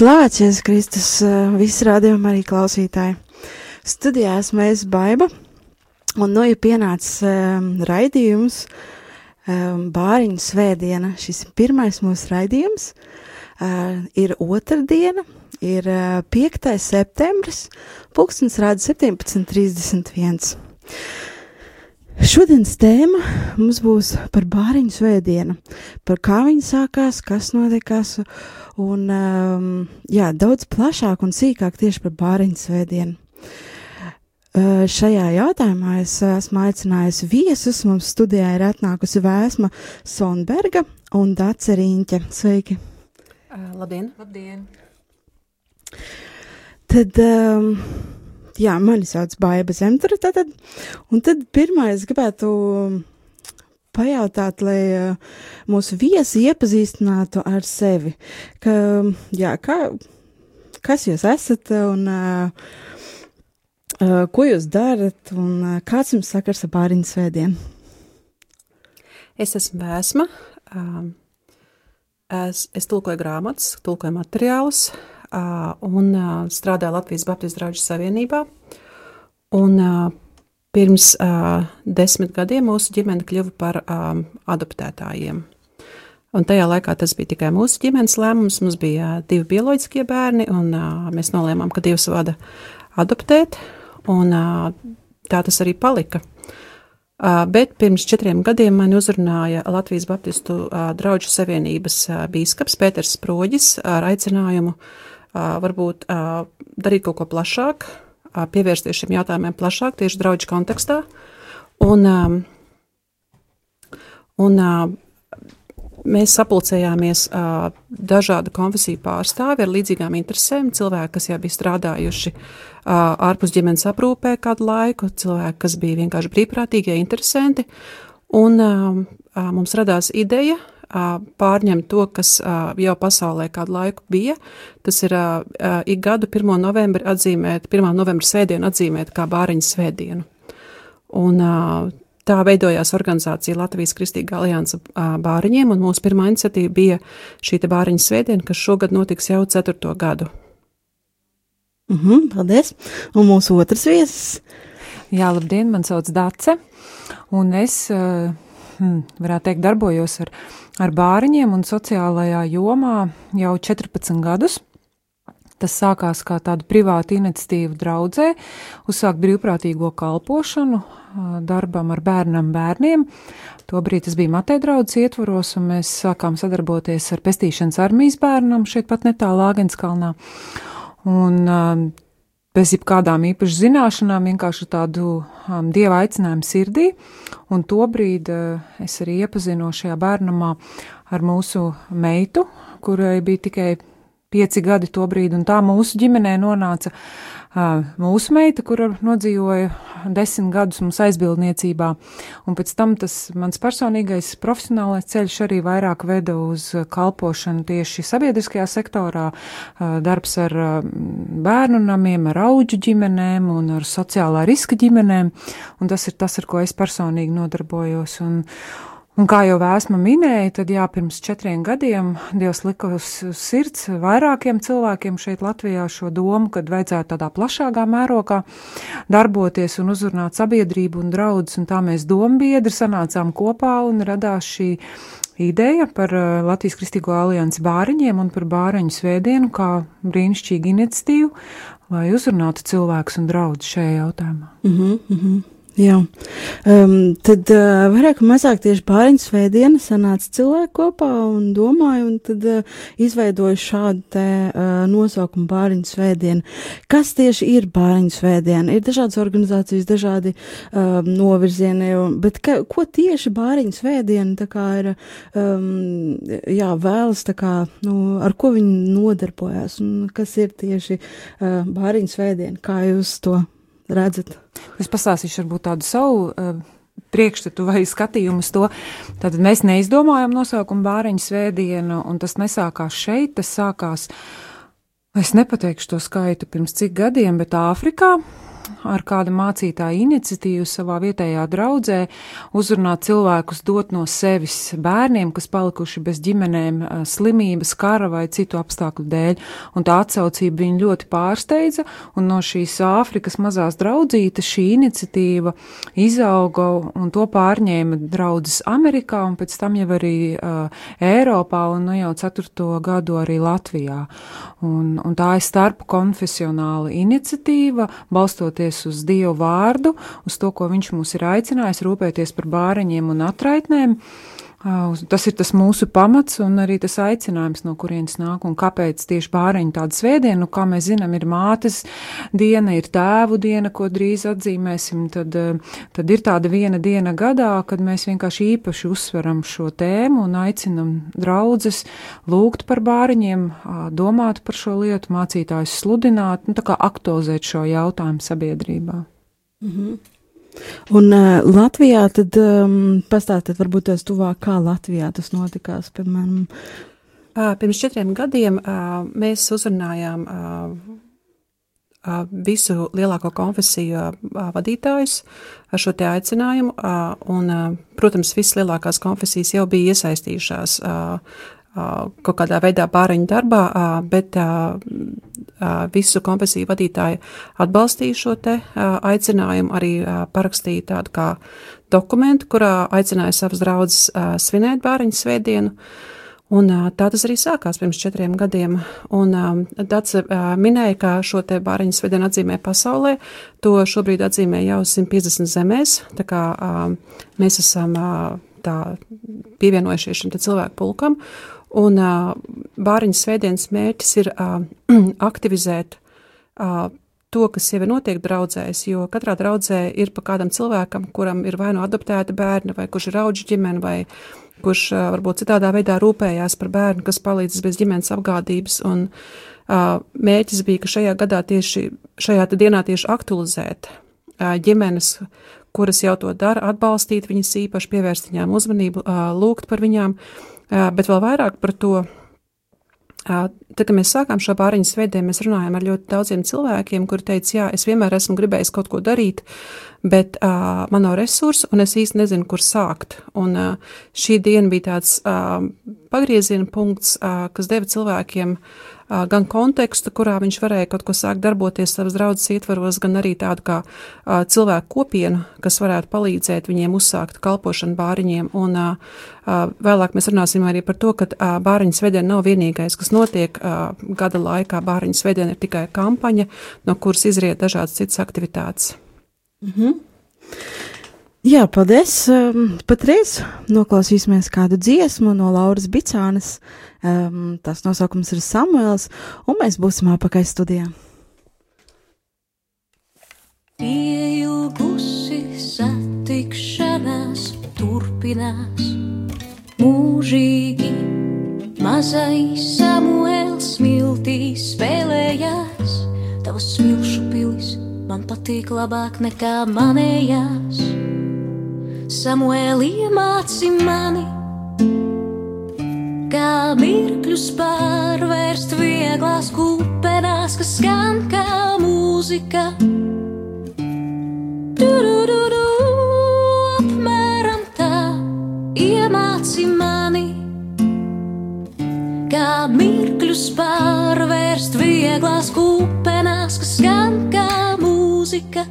Jēzus Kristus, visi rādījumi arī klausītāji. Studijā esmu es Baiba, un nu ir pienācis um, raidījums um, Bāriņu svētdiena. Šis ir pirmais mūsu raidījums, uh, ir otrdiena, ir uh, 5. septembris, pulkstens rāda 17.31. Šodienas tēma mums būs par bāriņu svētdienu, par kā viņa sākās, kas notikās, un um, jā, daudz plašāk un sīkāk tieši par bāriņu svētdienu. Uh, šajā jautājumā es esmu aicinājusi viesus. Mums studijā ir atnākusi Vēsma Sonberga un Dace Riņķe. Sveiki! Uh, labdien! labdien. Tad um, jā, mani sauc Baiba Zemtura, tātad, un tad pirmais gribētu pajautāt, lai mūsu viesi iepazīstinātu ar sevi, ka, jā, kā, kas jūs esat un ko jūs darat un kāds jums sakars ar bāriņu svētdienu? Es esmu Vēsma, es, es tulkoju grāmatas, tulkoju materiālus, un strādāju Latvijas Baptistu draugu savienībā. Un, pirms desmit gadiem mūsu ģimene kļuva par adoptētājiem. Un tajā laikā tas bija tikai mūsu ģimenes lēmums. Mums bija divi bioloģiskie bērni, un mēs nolēmām, ka Dievs vada adoptēt, un tā tas arī palika. Bet pirms četriem gadiem mani uzrunāja Latvijas Baptistu draugu savienības bīskaps Pēters Sproģis ar aicinājumu uh, varbūt darīt kaut ko plašāk, pievērsties šiem jautājumiem plašāk, tieši draugu kontekstā. Un, un mēs sapulcējāmies dažādu konfesiju pārstāvi ar līdzīgām interesēm, cilvēki, kas jau bija strādājuši ārpus ģimenes aprūpē kādu laiku, cilvēki, kas bija vienkārši brīvprātīgie interesanti. Un mums radās ideja pārņemt to, kas jau pasaulē kādu laiku bija. Tas ir ik gadu 1. novembri atzīmēt, 1. novembra svētdienu atzīmēt kā bāriņu svētdienu. Un tā veidojās organizācija Latvijas Kristīgā alianse bāriņiem, un mūsu pirmā iniciatīva bija šī bāriņu svētdiena, kas šogad notiks jau ceturto gadu. Mm -hmm, paldies! Un mūsu otrs viesis? Jā, labdien, man sauc Dace, un es, hmm, varētu teikt, darbojos ar ar bāriņiem un sociālajā jomā jau 14 gadus. Tas sākās kā tāda privāta iniciatīva draudzē, uzsākt brīvprātīgo kalpošanu darbam ar bērnam bērniem. Tobrīd tas bija Matei draudzes ietvaros, un mēs sākām sadarboties ar pestīšanas armijas bērnam šeit pat netālu Lāgenskalnā. Un bez jebkādām īpašām zināšanām, vienkārši tādu um, dieva aicinājumu sirdī. Un tobrīd uh, es arī iepazinu šajā bērnamā ar mūsu meitu, kurai bija tikai pieci gadi tobrīd, un tā mūsu ģimenē nonāca mūsu meita, kura nodzīvoja desmit gadus mums aizbildniecībā, un pēc tam tas mans personīgais profesionālais ceļš arī vairāk veda uz kalpošanu tieši sabiedriskajā sektorā, darbs ar bērnu namiem, ar auģu ģimenēm un ar sociālā riska ģimenēm, un tas ir tas, ar ko es personīgi nodarbojos. Un, Un kā jau vēsma minēja, tad jā, pirms četriem gadiem Dievs lika uz sirds vairākiem cilvēkiem šeit Latvijā šo domu, kad vajadzētu tādā plašākā mērogā darboties un uzrunāt sabiedrību un draudus, un tā mēs dombiedri sanācām kopā un radās šī ideja par uh, Latvijas Kristīgo aliansi bāriņiem un par bāriņu svētdienu kā brīnišķīgu iniciatīvu, lai uzrunātu cilvēkus un draudus šajā jautājumā. Mm -hmm, mm -hmm. Jā, um, tad uh, vairāk vai mazāk tieši pāriņas svētdiena sanāca cilvēki kopā un domāja, un tad uh, izveidoja šādu te uh, nosaukumu pāriņas svētdiena. Kas tieši ir pāriņas svētdiena? Ir dažādas organizācijas, dažādi um, novirzieni, bet ka, ko tieši pāriņas svētdiena tā kā ir, um, jā, vēlas tā kā, nu, ar ko viņi nodarbojās, un kas ir tieši uh, pāriņas svētdiena, kā jūs to redzat? Es pastāstīšu varbūt tādu savu uh, priekšstatu vai skatījumu uz to. Tad mēs neizdomājām nosaukumu bāriņu svētdienu, un tas nesākās šeit, tas sākās, es nepateikšu to skaitu pirms cik gadiem, bet Āfrikā. Ar kāda mācītāja iniciatīvu savā vietējā draudzē uzrunāt cilvēkus dot no sevis bērniem, kas palikuši bez ģimenēm slimības, kara vai citu apstākļu dēļ. Un tā atsaucība viņu ļoti pārsteidza, un no šīs Āfrikas mazās draudzītes šī iniciatīva izauga un to pārņēma draudzes Amerikā un pēc tam jau arī uh, Eiropā un nu jau ceturto gadu arī Latvijā. Un, un tā ir starp konfesionāla iniciatīva, balstoties uz Dievu vārdu, uz to, ko viņš mūs ir aicinājis, rūpēties par bāriņiem un atraitnēm. Tas ir tas mūsu pamats un arī tas aicinājums, no kurienes nāk un kāpēc tieši bāriņu tāda svētdiena. Nu, kā mēs zinām, ir mātes diena, ir tēvu diena, ko drīz atzīmēsim. Tad, tad ir tāda viena diena gadā, kad mēs vienkārši īpaši uzsveram šo tēmu un aicinam draudzes lūgt par bāriņiem, domāt par šo lietu, mācītājus sludināt, nu, tā kā aktualizēt šo jautājumu sabiedrībā. Mm -hmm. Un uh, Latvijā tad um, pastāstiet varbūt tās tuvāk, kā Latvijā tas notikās, piemēram. Uh, pirms četriem gadiem uh, mēs uzrunājām uh, visu lielāko konfesiju vadītājus ar šo te aicinājumu, un, protams, visas lielākās konfesijas jau bija iesaistījušās kaut kādā veidā pāriņu darbā, bet visu konfesiju vadītāji atbalstīja šo te aicinājumu, arī parakstīja tādu kā dokumentu, kurā aicināja savas draudzes svinēt bāriņu svētdienu. Un tā tas arī sākās pirms četriem gadiem. Un Dats minēja, ka šo te bāriņu svētdienu atzīmē pasaulē. To šobrīd atzīmē jau 150 zemēs. Tā kā mēs esam tā pievienojušies šim cilvēku pulkam. Un uh, bāriņas svētdienas mērķis ir uh, aktivizēt uh, to, kas jau ir notiek draudzēs, jo katrā draudzē ir pa kādam cilvēkam, kuram ir vai nu adoptēta bērna, vai kurš ir auģi ģimene, vai kurš uh, varbūt citādā veidā rūpējās par bērnu, kas palīdz bez ģimenes apgādības. Un uh, mērķis bija, ka šajā gadā tieši šajā dienā tieši aktualizēt uh, ģimenes, kuras jau to dara, atbalstīt viņas īpaši, pievērst viņām uzmanību, lūgt par viņām. Bet vēl vairāk par to, tad, kad mēs sākām šo pāriņu svētdienu, mēs runājām ar ļoti daudziem cilvēkiem, kuri teica, jā, es vienmēr esmu gribējis kaut ko darīt, bet uh, man nav resursu, un es īsti nezinu, kur sākt. Un uh, šī diena bija tāds uh, pagrieziena punkts, uh, kas deva cilvēkiem uh, gan kontekstu, kurā viņš varēja kaut ko sākt darboties savas draudzes ietvaros, gan arī tādu kā cilvēku kopienu, kas varētu palīdzēt viņiem uzsākt kalpošanu bāriņiem. Un vēlāk mēs runāsim arī par to, ka bāriņu svētdiena nav vienīgais, kas notiek gada laikā. Bāriņu svētdiena ir tikai kampaņa, no kuras izriet dažādas citas aktivitātes. Mhm. Jā, paldies. Patreiz noklausīsimies kādu dziesmu no Lauras Bicānas. Um, tās nosaukums ir Samuēls, un mēs būsim apakaļ studijā. Ilgusi satikšanās turpinās mūžīgi. Mazais Samuēls smiltī spēlējās, tavas smilšu pilis man patīk labāk nekā manējās. Samuēl iemāci mani, kā mirkļus pārvērst vieglās kupenās, kas skan kā mūzika. Du-du-du-du, apmēram tā iemāci mani, kā mirkļus pārvērst vieglās kupenās, kas skan kā mūzika.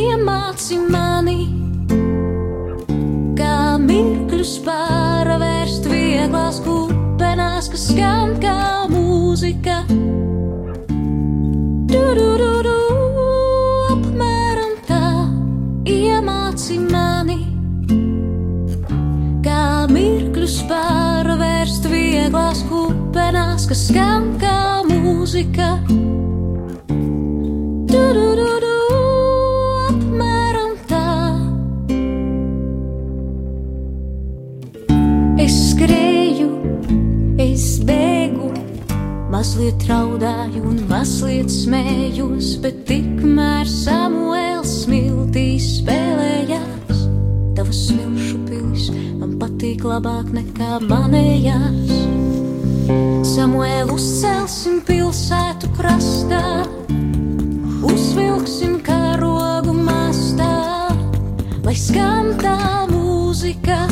iemāci mani, kā mirkļus pārvērst vieglās kupenās, kas skan kā mūzika. Du, du, du, du, apmēram tā, iemāci mani, kā mirkļus pārvērst vieglās kupenās, kas skan kā mūzika. Mazliet raudāju un mazliet smējos, bet tikmēr Samuēls smiltīs spēlējās. Tavas smilšu pilis man patīk labāk nekā manējās. Samuēlu uzcelsim pilsētu krastā uzvilksim karogu mastā, lai skan tā mūzika.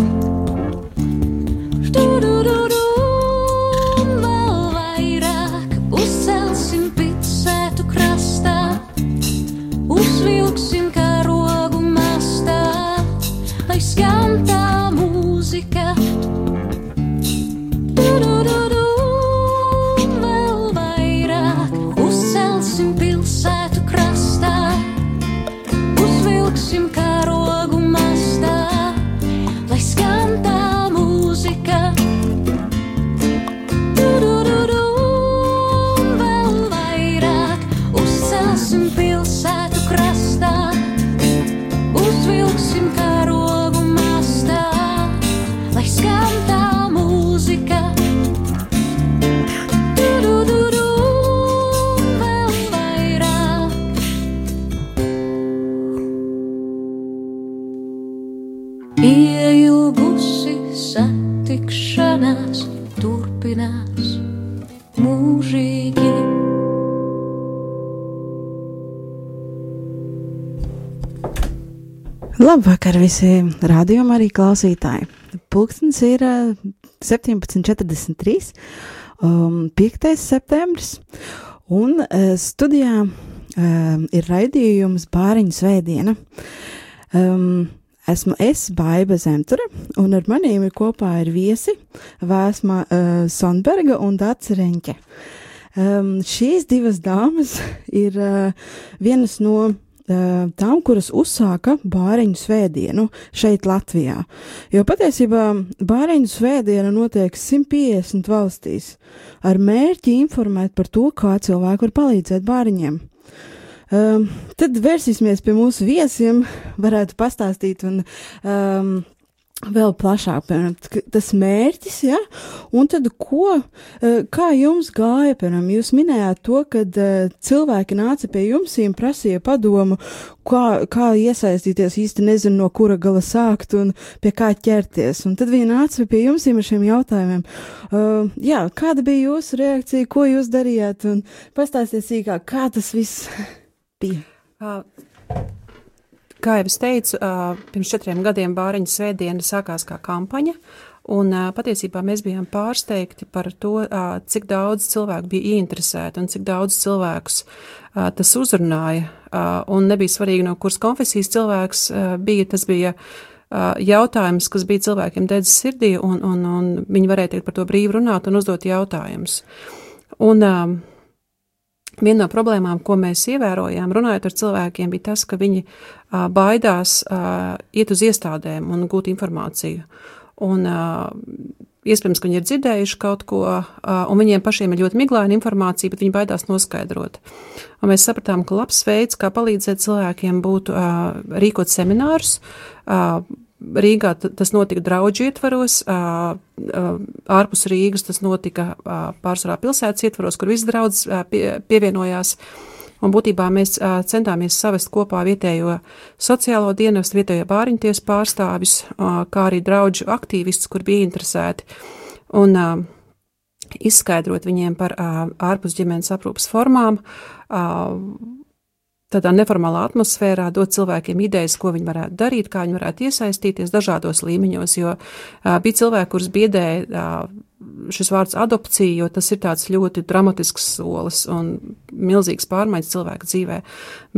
Labvakar visiem rādījumam arī klausītāji. Pulkstens ir uh, 17.43, um, 5. septembris, un uh, studijā um, ir raidījums Bāriņu svētdiena. Um, esmu es, Baiba Zemture, un ar maniem ir kopā ir viesi Vēsma Sonberga un Dāca Reņķe. Um, šīs divas dāmas ir vienas no tām, kuras uzsāka bāriņu svētdienu šeit Latvijā. Jo patiesībā bāriņu svētdiena notiek 150 valstīs ar mērķi informēt par to, kā cilvēki var palīdzēt bāriņiem. Um, tad vērsīsimies pie mūsu viesiem, varētu pastāstīt un um, vēl plašāk, piemēram, tas mērķis, ja, un tad ko, eh, kā jums gāja, piemēram, jūs minējāt to, kad uh, cilvēki nāca pie jums un prasīja padomu, kā, kā iesaistīties, īsti nezinu, no kura gala sākt un pie kā ķerties, un tad viņi nāca pie jums ar šiem jautājumiem. Uh, jā, kāda bija jūsu reakcija, ko jūs darījāt, un pastāstiet sīkāk, kā tas viss bija. Ā, Kā jau es teicu, pirms četriem gadiem Bāriņas svētdiena sākās kā kampaņa, un patiesībā mēs bijām pārsteigti par to, cik daudz cilvēku bija ieinteresēti un cik daudz cilvēkus tas uzrunāja. Un nebija svarīgi, no kuras konfesijas cilvēks bija, tas bija jautājums, kas bija cilvēkiem dedzis sirdī, un, un, un viņi varēja tiek par to brīvi runāt un uzdot jautājumus. Un, ā, Viena no problēmām, ko mēs ievērojām, runājot ar cilvēkiem, bija tas, ka viņi uh, baidās uh, iet uz iestādēm un gūt informāciju. Un, uh, iespējams, ka viņi ir dzirdējuši kaut ko, un viņiem pašiem ir ļoti miglaina informācija, bet viņi baidās noskaidrot. Un mēs sapratām, ka labs veids, kā palīdzēt cilvēkiem, būtu rīkot seminārus. Rīgā tas notika draugu ietvaros, ārpus Rīgas tas notika pārsvarā pilsētas ietvaros, kur viss draudz pievienojās. Un būtībā mēs centāmies savest kopā vietējo sociālo dienestu, vietējo bāriņties pārstāvis, kā arī draugu aktīvistus, kur bija interesēti. Un izskaidrot viņiem par ārpus ģimenes aprūpas formām, tādā neformālā atmosfērā, dot cilvēkiem idejas, ko viņi varētu darīt, kā viņi varētu iesaistīties dažādos līmeņos, jo uh, bija cilvēki, kurus biedēja uh, šis vārds adopcija, jo tas ir tāds ļoti dramatisks solis un milzīgs pārmaiņas cilvēka dzīvē.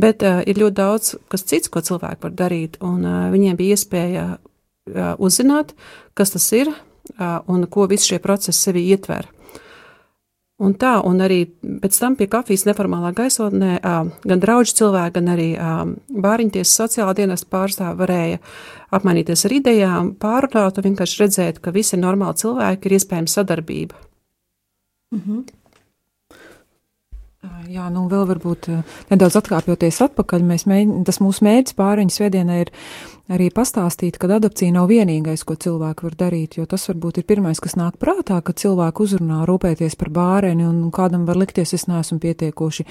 Bet uh, ir ļoti daudz, kas cits, ko cilvēki var darīt, un uh, viņiem bija iespēja uh, uzzināt, kas tas ir uh, un ko visi šie procesi sevi ietver. Un tā, un arī pēc tam pie kafijas neformālā gaisotnē gan draugi cilvēki, gan arī bāriņties sociālā dienesta pārstāvi varēja apmainīties ar idejām, pārunāt un vienkārši redzēt, ka visi normāli cilvēki ir iespējama sadarbība. Jā, nu vēl varbūt nedaudz atkāpjoties atpakaļ, mēs mēģinām, tas mūsu mērķis pāriņas svētdienā ir arī pastāstīt, ka adopcija nav vienīgais, ko cilvēki var darīt, jo tas varbūt ir pirmais, kas nāk prātā, ka cilvēku uzrunā rūpēties par bāreni un kādam var likties, es neesmu pietiekoši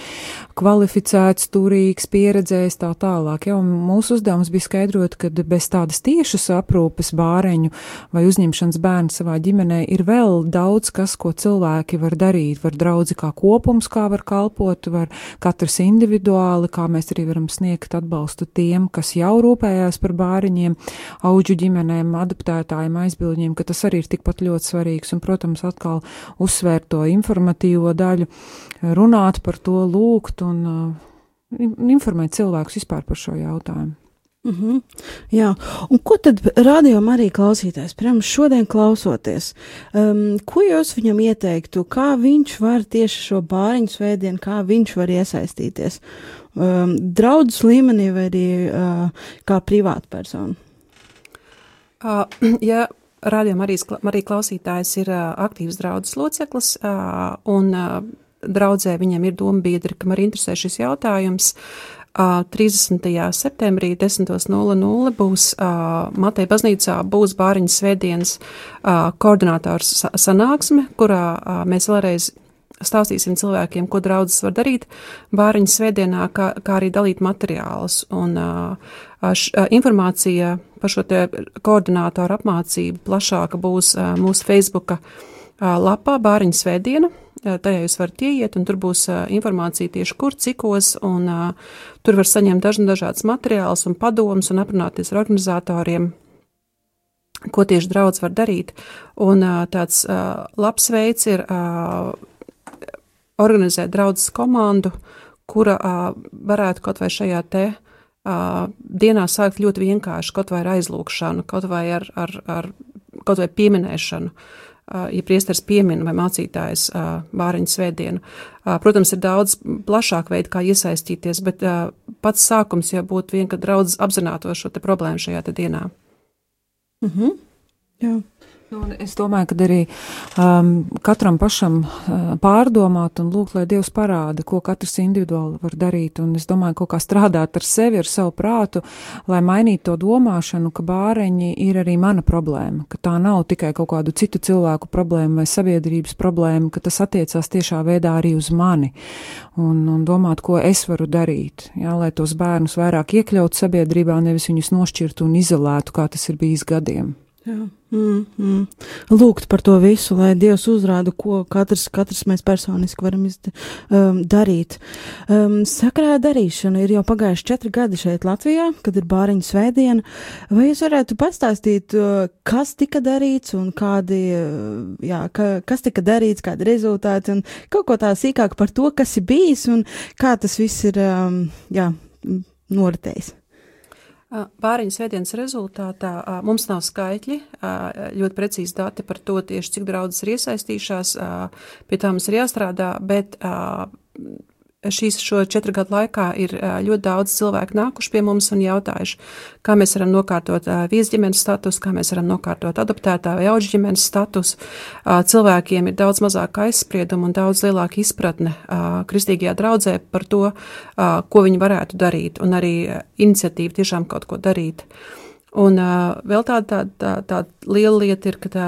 kvalificēts, turīgs, pieredzējis tā tālāk. Ja, mūsu uzdevums bija skaidrot, ka bez tādas tiešas aprūpes bāreņu vai uzņemšanas bērnu savā ģimenē ir vēl daudz kas, ko cilvēki var darīt. Var draudzi kā kopums, kā var kalpot, var katrs individuāli, kā mēs arī varam sniegt atbalstu tiem, kas jau rūpējās par bārenu bāriņiem, auģu ģimenēm, adaptētājiem, aizbildņiem, ka tas arī ir tikpat ļoti svarīgs. Un, protams, atkal uzsvērt to informatīvo daļu, runāt par to, lūgt un uh, informēt cilvēkus vispār par šo jautājumu. Mm -hmm. Jā, un ko tad rādījām arī klausītājs, piemēram, šodien klausoties? Um, ko jūs viņam ieteiktu, kā viņš var tieši šo bāriņu svētdienu, kā viņš var iesaistīties? Um, draudzes līmenī vai arī uh, kā privāta persona? Uh, ja rādījām arī, arī klausītājs ir uh, aktīvs draudzes loceklis, uh, un uh, draudzē viņam ir doma biedri, kam arī interesē šis jautājums. Uh, 30. septembrī 10.00 būs Mateja baznīcā būs Bāriņas svētdienas koordinātors sanāksme, kurā mēs vēlreiz stāstīsim cilvēkiem, ko draudzes var darīt bāriņas svētdienā, kā, kā arī dalīt materiālus. Un š, informācija par šo te koordinātoru apmācību plašāka būs mūsu Facebooka lapā Bāriņas svētdiena. Tajā jūs varat ieiet, un tur būs informācija tieši kur, cikos, un tur var saņemt dažādas materiālus un padomus un aprunāties ar organizatoriem, ko tieši draudz var darīt. Un tāds labs veids ir organizēt draudzes komandu, kura uh, varētu kaut vai šajā te uh, dienā sākt ļoti vienkārši, kaut vai ar aizlūkšanu, kaut vai ar, ar, ar kaut vai pieminēšanu. Uh, ja priesteris piemina vai mācītājs bāriņu svētdienu. Protams, ir daudz plašāk veidi, kā iesaistīties, bet pats sākums jau būtu vien, kad draudz apzinātos šo te problēmu šajā te dienā. Mhm. Mm Jā. Nu, es domāju, ka arī um, katram pašam uh, pārdomāt un lūgt, lai Dievs parāda, ko katrs individuāli var darīt. Un es domāju, kaut kā strādāt ar sevi, ar savu prātu, lai mainītu to domāšanu, ka bāreņi ir arī mana problēma, ka tā nav tikai kaut kādu citu cilvēku problēma vai sabiedrības problēma, ka tas attiecās tiešā veidā arī uz mani. Un, un domāt, ko es varu darīt, jā, lai tos bērnus vairāk iekļautu sabiedrībā, nevis viņus nošķirtu un izolētu, kā tas ir bijis gadiem. Jā. Mm, mm. Lūgt par to visu, lai Dievs uzrāda, ko katrs, katrs mēs personiski varam izd, um, darīt. Um, sakrā darīšana ir jau pagājuši četri gadi šeit Latvijā, kad ir bāriņu svētdiena. Vai jūs varētu pastāstīt, uh, kas tika darīts un kādi, uh, jā, ka, kas tika darīts, kādi rezultāti un kaut ko tā sīkāk par to, kas ir bijis un kā tas viss ir, um, jā, noritējis? Bāriņu svētdienas rezultātā mums nav skaitļi, ļoti precīzi dati par to tieši, cik draudzes ir iesaistījušās, pie tā mums ir jāstrādā, bet šīs šo četru gadu laikā ir ļoti daudz cilvēku nākuši pie mums un jautājuši, kā mēs varam nokārtot viesģimenes status, kā mēs varam nokārtot adoptētā vai auģu ģimenes status. Cilvēkiem ir daudz mazāk aizspriedumu un daudz lielāka izpratne kristīgajā draudzē par to, ko viņi varētu darīt un arī iniciatīva tiešām kaut ko darīt. Un uh, vēl tāda tā, tā, tā liela lieta ir, ka tā,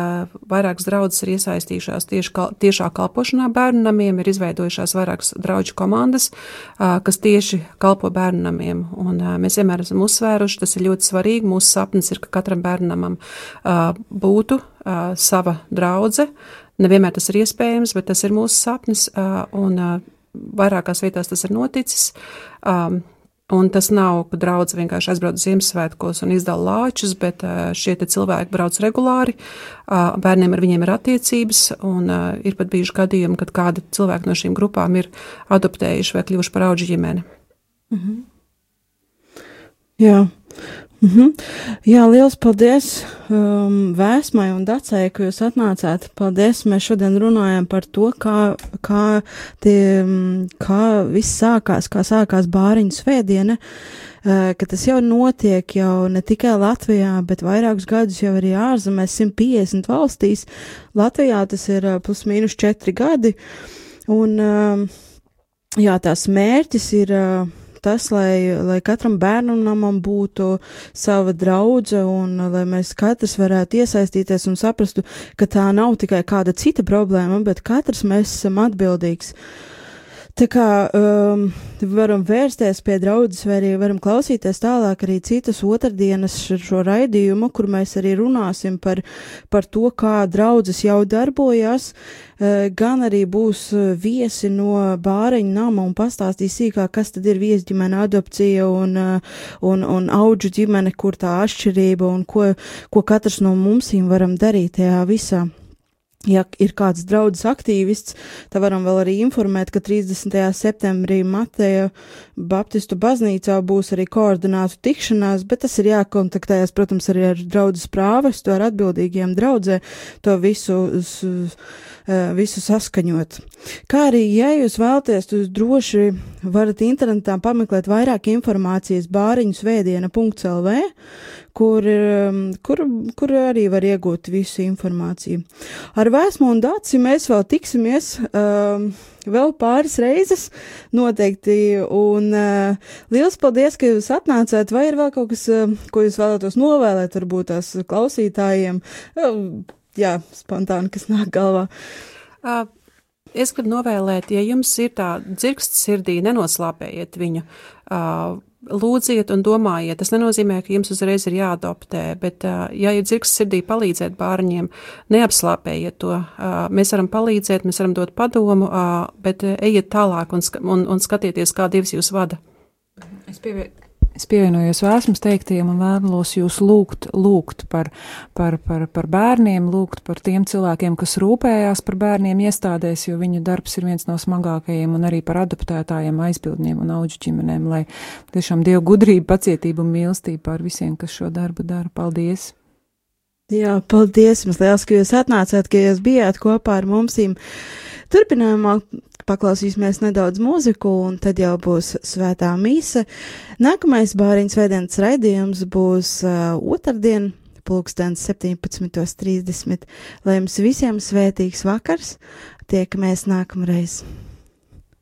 vairākas draudzes ir iesaistījušās tieši kal, tiešā kalpošanā bērnu namiem, ir izveidojušās vairākas draugu komandas, uh, kas tieši kalpo bērnu namiem. Un, uh, mēs vienmēr esam uzsvēruši, tas ir ļoti svarīgi. Mūsu sapnis ir, ka katram bērnamam uh, būtu uh, sava draudze. Nevienmēr tas ir iespējams, bet tas ir mūsu sapnis, uh, un uh, vairākās vietās tas ir noticis. Um, Un tas nav, ka draugs vienkārši aizbrauc Ziemassvētkos un izdala lāčus, bet šie cilvēki brauc regulāri, bērniem ar viņiem ir attiecības, un ir pat bijuši gadījumi, kad kādi cilvēki no šīm grupām ir adoptējuši vai kļuvuši par auģu ģimeni. Mhm. Jā. Mhm. Jā, liels paldies um, Vēsmai un Dacei, ka jūs atnācāt. Paldies, mēs šodien runājam par to, kā, kā, tie, mm, kā viss sākās, kā sākās bāriņu svētdiena, uh, ka tas jau notiek jau ne tikai Latvijā, bet vairākus gadus jau arī ārzemēs, 150 valstīs. Latvijā tas ir uh, plus mīnus 4 gadi, un um, jā, tās mērķis ir. Uh, tas, lai, lai katram bērnam būtu sava draudze un lai mēs katrs varētu iesaistīties un saprastu, ka tā nav tikai kāda cita problēma, bet katrs mēs esam atbildīgs. Tā kā um, varam vērsties pie draudzes, vai arī varam klausīties tālāk arī citas otrdienas šo raidījumu, kur mēs arī runāsim par, par to, kā draudzes jau darbojas, uh, gan arī būs uh, viesi no bāreņa nama un pastāstīs sīkāk, kas tad ir viesģimene adopcija un, uh, un, un auģu ģimene, kur tā atšķirība un ko, ko katrs no mums varam darīt tajā visā. Ja ir kāds draudzes aktīvists, tad varam vēl arī informēt, ka 30. septembrī Mateja Baptistu baznīcā būs arī koordinātu tikšanās, bet tas ir jākontaktējas, protams, arī ar draudzes prāvestu, ar atbildīgiem draudzē, to visu, visu saskaņot. Kā arī, ja jūs vēlaties, jūs droši varat internetā pameklēt vairāk informācijas bāriņu svētdiena.lv, kur, kur, kur arī var iegūt visu informāciju. Ar Vēsmu un Dāci mēs vēl tiksimies um, vēl pāris reizes noteikti, un uh, liels paldies, ka jūs atnācāt, vai ir vēl kaut kas, uh, ko jūs vēlētos novēlēt, varbūt tās klausītājiem, uh, jā, spontāni, kas nāk galvā. Uh. Es gribu novēlēt, ja jums ir tā dzirksts sirdī, nenoslāpējiet viņu. Uh, lūdziet un domājiet. Tas nenozīmē, ka jums uzreiz ir jāadoptē, bet, ja ir dzirks sirdī palīdzēt bārņiem, neapslāpējiet to. Mēs varam palīdzēt, mēs varam dot padomu, bet ejiet tālāk un, un, un skatieties, kā Dievs jūs vada. Es pievienu Es pievienojos vēsmas teiktajiem un vēlos jūs lūgt, lūgt par, par, par, par bērniem, lūgt par tiem cilvēkiem, kas rūpējās par bērniem iestādēs, jo viņu darbs ir viens no smagākajiem, un arī par adoptētājiem, aizbildņiem un auģu ģimenēm, lai tiešām Dievu gudrību, pacietību un mīlestību pār visiem, kas šo darbu dara. Paldies! Jā, paldies jums liels, ka jūs atnācāt, ka jūs bijāt kopā ar mums. Turpinājumā paklausīsimies nedaudz mūziku, un tad jau būs svētā mīsa. Nākamais bāriņas veidienas raidījums būs uh, otrdien, pulkstens 17.30. Lai jums visiem svētīgs vakars, tiekamies nākamreiz!